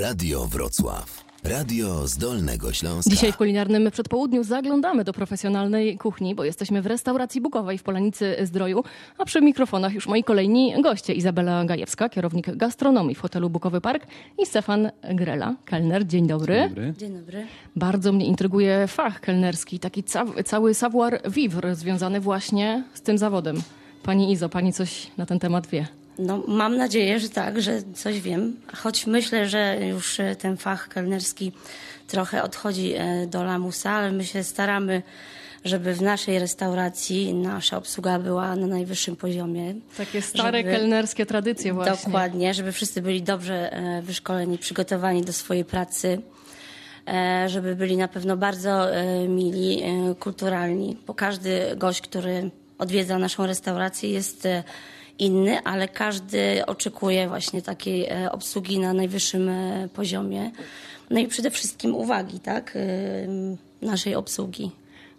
Radio Wrocław. Radio z Dolnego Śląska. Dzisiaj w kulinarnym przedpołudniu zaglądamy do profesjonalnej kuchni, bo jesteśmy w restauracji Bukowej w Polanicy Zdroju, a przy mikrofonach już moi kolejni goście. Izabela Gajewska, kierownik gastronomii w hotelu Bukowy Park i Stefan Grela, kelner. Dzień dobry. Dzień dobry. Dzień dobry. Bardzo mnie intryguje fach kelnerski, taki ca- cały savoir vivre związany właśnie z tym zawodem. Pani Izo, pani coś na ten temat wie? No, mam nadzieję, że tak, że coś wiem. Choć myślę, że już e, ten fach kelnerski trochę odchodzi e, do lamusa, ale my się staramy, żeby w naszej restauracji nasza obsługa była na najwyższym poziomie. Takie stare Żeby- kelnerskie tradycje właśnie. Dokładnie, żeby wszyscy byli dobrze e, wyszkoleni, przygotowani do swojej pracy, żeby byli na pewno bardzo mili, kulturalni, bo każdy gość, który odwiedza naszą restaurację jest inny, ale każdy oczekuje właśnie takiej e, obsługi na najwyższym e, poziomie. No i przede wszystkim uwagi, tak, e, naszej obsługi.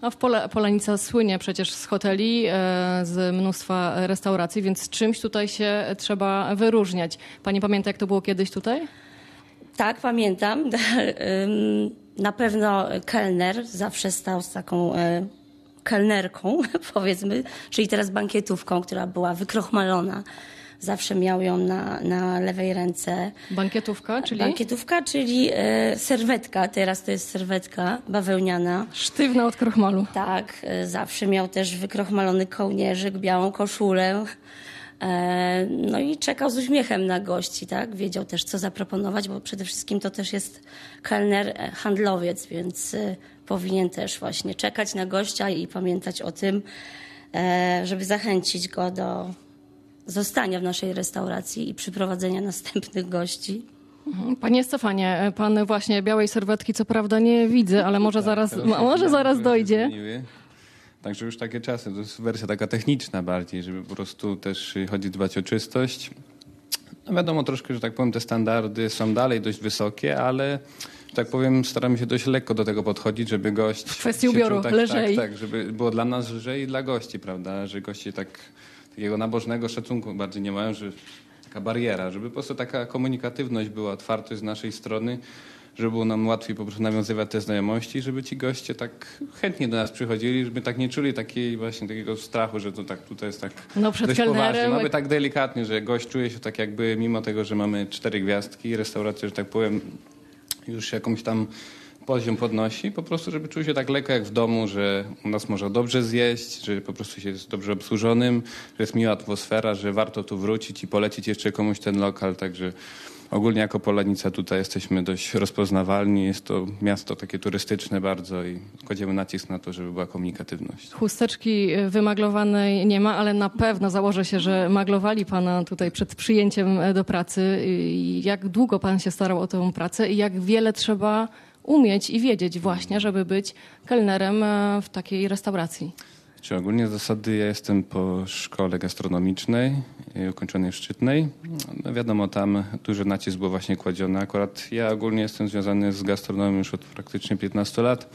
A w Polanica słynie przecież z hoteli, z mnóstwa restauracji, więc czymś tutaj się trzeba wyróżniać. Pani pamięta, jak to było kiedyś tutaj? Tak, pamiętam. Na pewno kelner zawsze stał z taką kelnerką, powiedzmy, czyli teraz bankietówką, która była wykrochmalona. Zawsze miał ją na, na lewej ręce. Bankietówka, czyli Bankietówka, czyli e, serwetka. Teraz to jest serwetka bawełniana. sztywna od krochmalu. Tak, e, zawsze miał też wykrochmalony kołnierzyk, białą koszulę. E, No i czekał z uśmiechem na gości, tak? Wiedział też, co zaproponować, bo przede wszystkim to też jest kelner, e, handlowiec, więc e, powinien też właśnie czekać na gościa i pamiętać o tym, e, żeby zachęcić go do zostania w naszej restauracji i przyprowadzenia następnych gości. Panie Stefanie, pan właśnie białej serwetki co prawda nie widzę, ale może zaraz, Teraz się może zaraz dojdzie. Także już takie czasy, to jest wersja taka techniczna bardziej, żeby po prostu też chodzi dbać o czystość. No wiadomo troszkę, że tak powiem, te standardy są dalej dość wysokie, ale tak powiem, staramy się dość lekko do tego podchodzić, żeby gość w kwestii ubioru tak, lżej. Tak, tak, żeby było dla nas lżej i dla gości, prawda, że goście tak takiego nabożnego szacunku bardziej nie mają, że taka bariera, żeby po prostu taka komunikatywność była, otwartość z naszej strony, żeby było nam łatwiej po prostu nawiązywać te znajomości, żeby ci goście tak chętnie do nas przychodzili, żeby tak nie czuli takiej właśnie takiego strachu, że to tak tutaj jest tak No, przed dość kelnerem, poważnie. Mamy tak delikatnie, że gość czuje się tak jakby, mimo tego, że mamy cztery gwiazdki, restauracja, że tak powiem, już jakąś tam poziom podnosi, po prostu, żeby czuł się tak lekko jak w domu, że u nas można dobrze zjeść, że po prostu się jest dobrze obsłużonym, że jest miła atmosfera, że warto tu wrócić i polecić jeszcze komuś ten lokal, także ogólnie jako Polanica tutaj jesteśmy dość rozpoznawalni, jest to miasto takie turystyczne bardzo i kładziemy nacisk na to, żeby była komunikatywność. Chusteczki y, wymaglowanej nie ma, ale na pewno założę się, że maglowali pana tutaj przed przyjęciem e, do pracy. Jak długo pan się starał o tę pracę i jak wiele trzeba umieć i wiedzieć właśnie, żeby być kelnerem e, w takiej restauracji? Czy ogólnie zasady ja jestem po szkole gastronomicznej ukończonej w Szczytnej. No wiadomo, tam duży nacisk był właśnie kładziony. Akurat ja ogólnie jestem związany z gastronomią już od praktycznie 15 lat.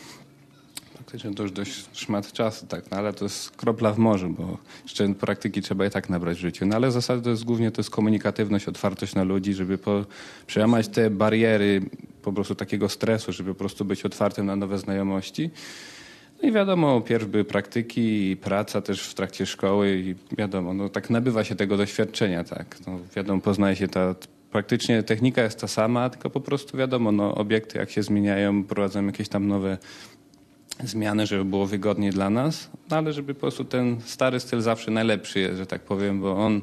Praktycznie to już dość szmat czasu, tak, no ale to jest kropla w morzu, bo jeszcze praktyki trzeba i tak nabrać w życiu. No ale zasady to jest głównie to jest komunikatywność, otwartość na ludzi, żeby po, przełamać te bariery po prostu takiego stresu, żeby po prostu być otwartym na nowe znajomości. No i wiadomo, pierw były praktyki i praca też w trakcie szkoły i wiadomo, no tak nabywa się tego doświadczenia, tak. No, wiadomo, poznaje się ta, praktycznie technika jest ta sama, tylko po prostu wiadomo, no obiekty jak się zmieniają, prowadzą jakieś tam nowe zmiany, żeby było wygodniej dla nas, no ale żeby po prostu ten stary styl zawsze najlepszy jest, że tak powiem, bo on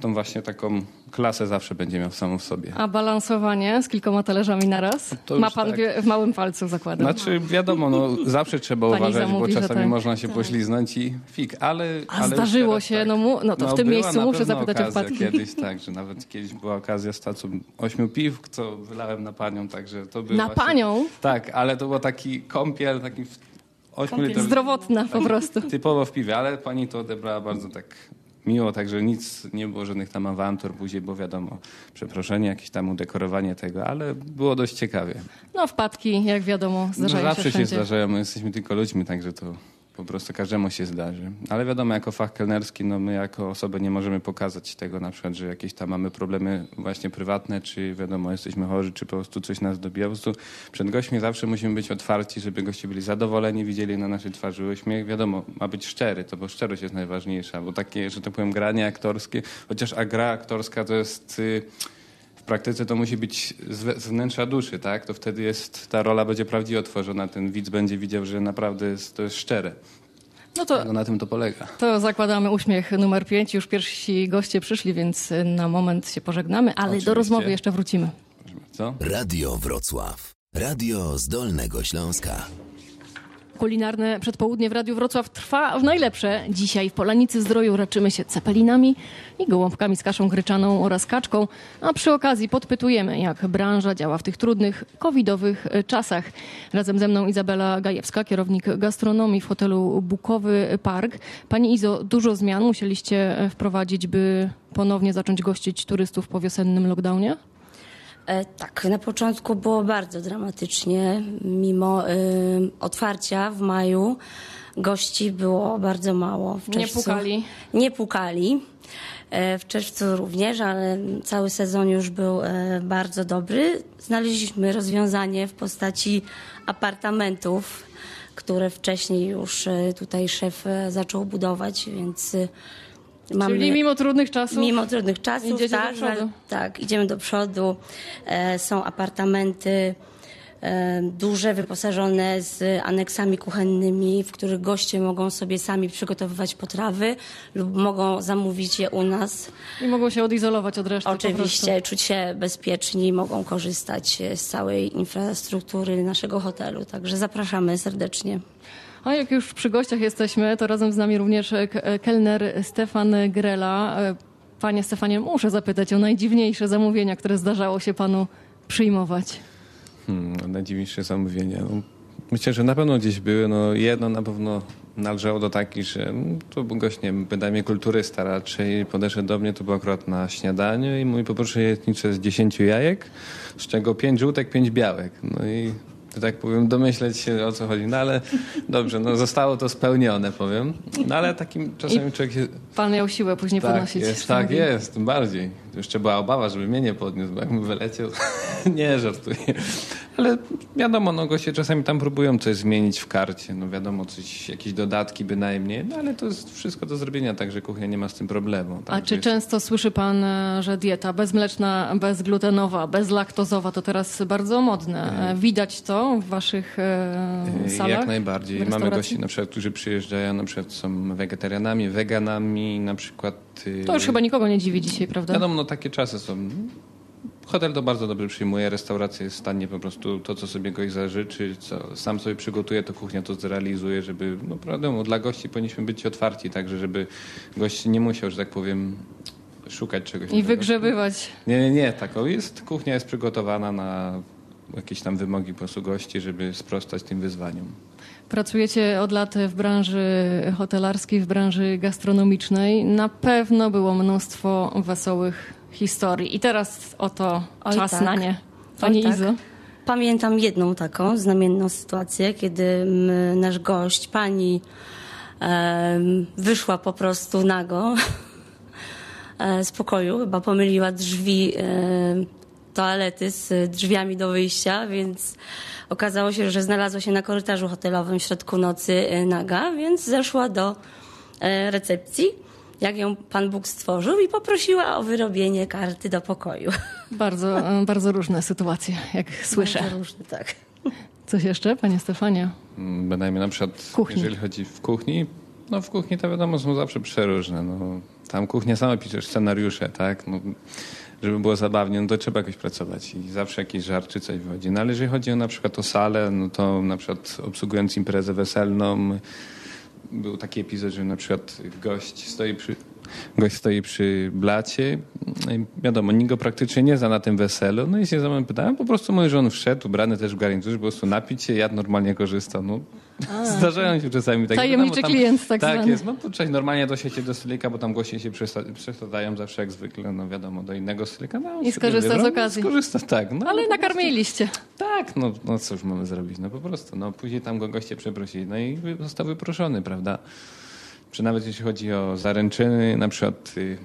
tą właśnie taką klasę zawsze będzie miał samą w sobie. A balansowanie z kilkoma talerzami naraz? To Ma pan tak. w małym palcu zakładam. Znaczy wiadomo, no zawsze trzeba Pani uważać, zamówi, bo czasami tak. można się pośliznąć i fik, ale... A ale zdarzyło się, tak. no mu- no to w tym miejscu muszę zapytać o wpadki. kiedyś, tak, że nawet kiedyś była okazja z tacą ośmiu piw, co wylałem na panią, także to było Na właśnie, panią? Tak, ale to był taki kąpiel, taki w ośmiu. Zdrowotna po prostu. Typowo w piwie, ale pani to odebrała bardzo tak miło, także nic, nie było żadnych tam awantur później, bo wiadomo, przeproszenie, jakieś tam udekorowanie tego, ale było dość ciekawie. No wpadki, jak wiadomo, No, zdarzają zawsze się się wszędzie. zdarzają, my jesteśmy tylko ludźmi, także to Po prostu każdemu się zdarzy. Ale wiadomo, jako fach kelnerski, no my jako osoby nie możemy pokazać tego na przykład, że jakieś tam mamy problemy właśnie prywatne, czy wiadomo, jesteśmy chorzy, czy po prostu coś nas dobija. Po prostu przed gośćmi zawsze musimy być otwarci, żeby goście byli zadowoleni, widzieli na naszej twarzy uśmiech. Wiadomo, ma być szczery, to bo szczerość jest najważniejsza, bo takie, że tak powiem, granie aktorskie, chociaż a gra aktorska to jest... Y, w praktyce to musi być z z wnętrza duszy, tak? To wtedy jest, ta rola będzie prawdziwie otworzona, ten widz będzie widział, że naprawdę jest, to jest szczere. No to na tym to polega. To zakładamy uśmiech numer 5. Już pierwsi goście przyszli, więc na moment się pożegnamy, ale Oczywiście. do rozmowy jeszcze wrócimy. Bardzo. Radio Wrocław. Radio z Dolnego Śląska. Kulinarne przedpołudnie w Radiu Wrocław trwa w najlepsze. Dzisiaj w Polanicy Zdroju raczymy się cepelinami i gołąbkami z kaszą gryczaną oraz kaczką, a przy okazji podpytujemy, jak branża działa w tych trudnych, covidowych e, czasach. Razem ze mną Izabela Gajewska, kierownik gastronomii w hotelu Bukowy Park. Pani Izo, dużo zmian musieliście e, wprowadzić, by ponownie zacząć gościć turystów po wiosennym lockdownie? E, tak, na początku było bardzo dramatycznie. Mimo y, otwarcia w maju gości było bardzo mało. W Nie czerwcu, pukali? Nie pukali. E, w czerwcu również, ale cały sezon już był e, bardzo dobry. Znaleźliśmy rozwiązanie w postaci apartamentów, które wcześniej już e, tutaj szef e, zaczął budować, więc e, mamy... Czyli mimo trudnych czasów Mimo trudnych czasów, idziecie do tak, przodu. ale- tak, idziemy do przodu. E, są apartamenty e, duże, wyposażone z aneksami kuchennymi, w których goście mogą sobie sami przygotowywać potrawy lub mogą zamówić je u nas. i mogą się odizolować od reszty. Oczywiście czuć się bezpieczni, mogą korzystać e, z całej infrastruktury naszego hotelu. Także zapraszamy serdecznie. A jak już przy gościach jesteśmy, to razem z nami również e, e, kelner Stefan Grela. E, Panie Stefanie, muszę zapytać o najdziwniejsze zamówienia, które zdarzało się panu przyjmować. Hmm, no, najdziwniejsze zamówienia. No, myślę, że na pewno gdzieś były. No, jedno na pewno należało do takich, że mm, to był gość, nie wiem, wydanie kulturysta raczej. Podeszedł do mnie, to było akurat na śniadaniu i mówi, poproszę jajecznicę z 10 jajek, z czego 5 żółtek, 5 białek. No i że tak powiem, domyśleć się o co chodzi. No ale dobrze, no zostało to spełnione, powiem. No ale takim czasami człowiek się Pan miał siłę później tak podnosić. jest, tak jest, tym bardziej. Jeszcze była obawa, żeby mnie nie podniósł, bo jakbym wyleciał, nie żartuję. Ale wiadomo, no goście czasami tam próbują coś zmienić w karcie, no wiadomo, coś, jakieś dodatki bynajmniej, no ale to jest wszystko do zrobienia, także kuchnia nie ma z tym problemu. A czy jest- często słyszy pan, e, że dieta bezmleczna, bezglutenowa, bezlaktozowa to teraz bardzo modne? E, Widać to w waszych e, salach? Jak najbardziej. Mamy gości, na przykład, którzy przyjeżdżają, na przykład są wegetarianami, weganami, na przykład... y, To już chyba nikogo nie dziwi dzisiaj, prawda? Wiadomo, no takie czasy są. Hotel to bardzo dobrze przyjmuje, restauracja jest w stanie po prostu to, co sobie gość zażyczy, co sam sobie przygotuje, to kuchnia to zrealizuje, żeby, no prawda, dla gości powinniśmy być otwarci, także żeby gość nie musiał, że tak powiem, szukać czegoś. I wygrzebywać. Nie, nie, nie, tak, jest, kuchnia jest przygotowana na jakieś tam wymogi po prostu gości, żeby sprostać tym wyzwaniom. Pracujecie od lat w branży hotelarskiej, w branży gastronomicznej. Na pewno było mnóstwo wesołych historii. I teraz oto Oj, czas tak. na nie. Pani Oj, tak. Izo. Pamiętam jedną taką znamienną sytuację, kiedy nasz gość, pani, wyszła po prostu nago e, z pokoju. Chyba pomyliła drzwi e, toalety z drzwiami do wyjścia, więc okazało się, że znalazła się na korytarzu hotelowym w środku nocy e, naga, więc zeszła do e, recepcji, jak ją Pan Bóg stworzył i poprosiła o wyrobienie karty do pokoju. Bardzo, e, bardzo różne sytuacje, jak słyszę. Bardzo różne, tak. Coś jeszcze, panie Stefanie? Mm, Bynajmniej na przykład, kuchni. jeżeli chodzi w kuchni, no w kuchni to wiadomo są zawsze przeróżne. No, tam kuchnia sama piszesz scenariusze, tak? No, żeby było zabawnie, no to trzeba jakoś pracować i zawsze jakiś żart czy coś wychodzi. No ale jeżeli chodzi o na przykład o salę, no to na przykład obsługując imprezę weselną, był taki epizod, że na przykład gość stoi przy, gość stoi przy blacie. No wiadomo, nikt go praktycznie nie zna na tym weselu. No i się za mną pytałem, po prostu mój, że on wszedł, ubrany też w garniturze, po prostu napić się, jadł normalnie korzysta. No, zdarzają się czasami takie... Tajemniczy wiadomo, klient tak Tak zwany. jest, no to cześć, normalnie dosiecie do stolika, bo tam goście się przesa- przesadają zawsze jak zwykle, no wiadomo, do innego stolika. No, I skorzysta z wybrał, okazji. Skorzysta, tak. No, Ale no, nakarmiliście. tak, no, no cóż mamy zrobić, no po prostu, no później tam go goście przeprosili, no i został wyproszony, prawda? Czy nawet jeśli chodzi o zaręczyny, na przykład y,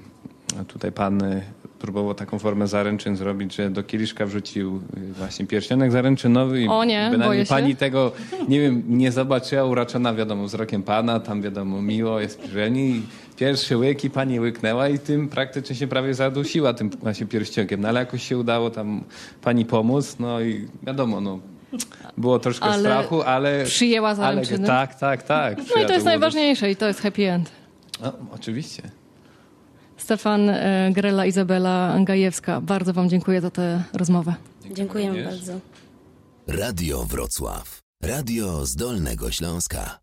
tutaj pan y, próbował taką formę zaręczyn zrobić, że do kieliszka wrzucił y, właśnie pierścionek zaręczynowy i O nie, boję się. pani tego, nie wiem, nie zobaczyła, uraczona wiadomo wzrokiem pana, tam wiadomo miło, jest przyjemnie i pierwszy łyk i pani łyknęła i tym praktycznie się prawie zadusiła tym właśnie pierścionkiem, no ale jakoś się udało tam pani pomóc, no i wiadomo, no było troszkę Ale strachu, ale... przyjęła ale, zaręczyny? Tak, tak, tak. No i to jest najważniejsze i to jest happy end. No, oczywiście. Stefan e, Grela, Izabela Gajewska, bardzo wam dziękuję za tę rozmowę. Dziękujemy bardzo. Radio Wrocław. Radio z Dolnego Śląska.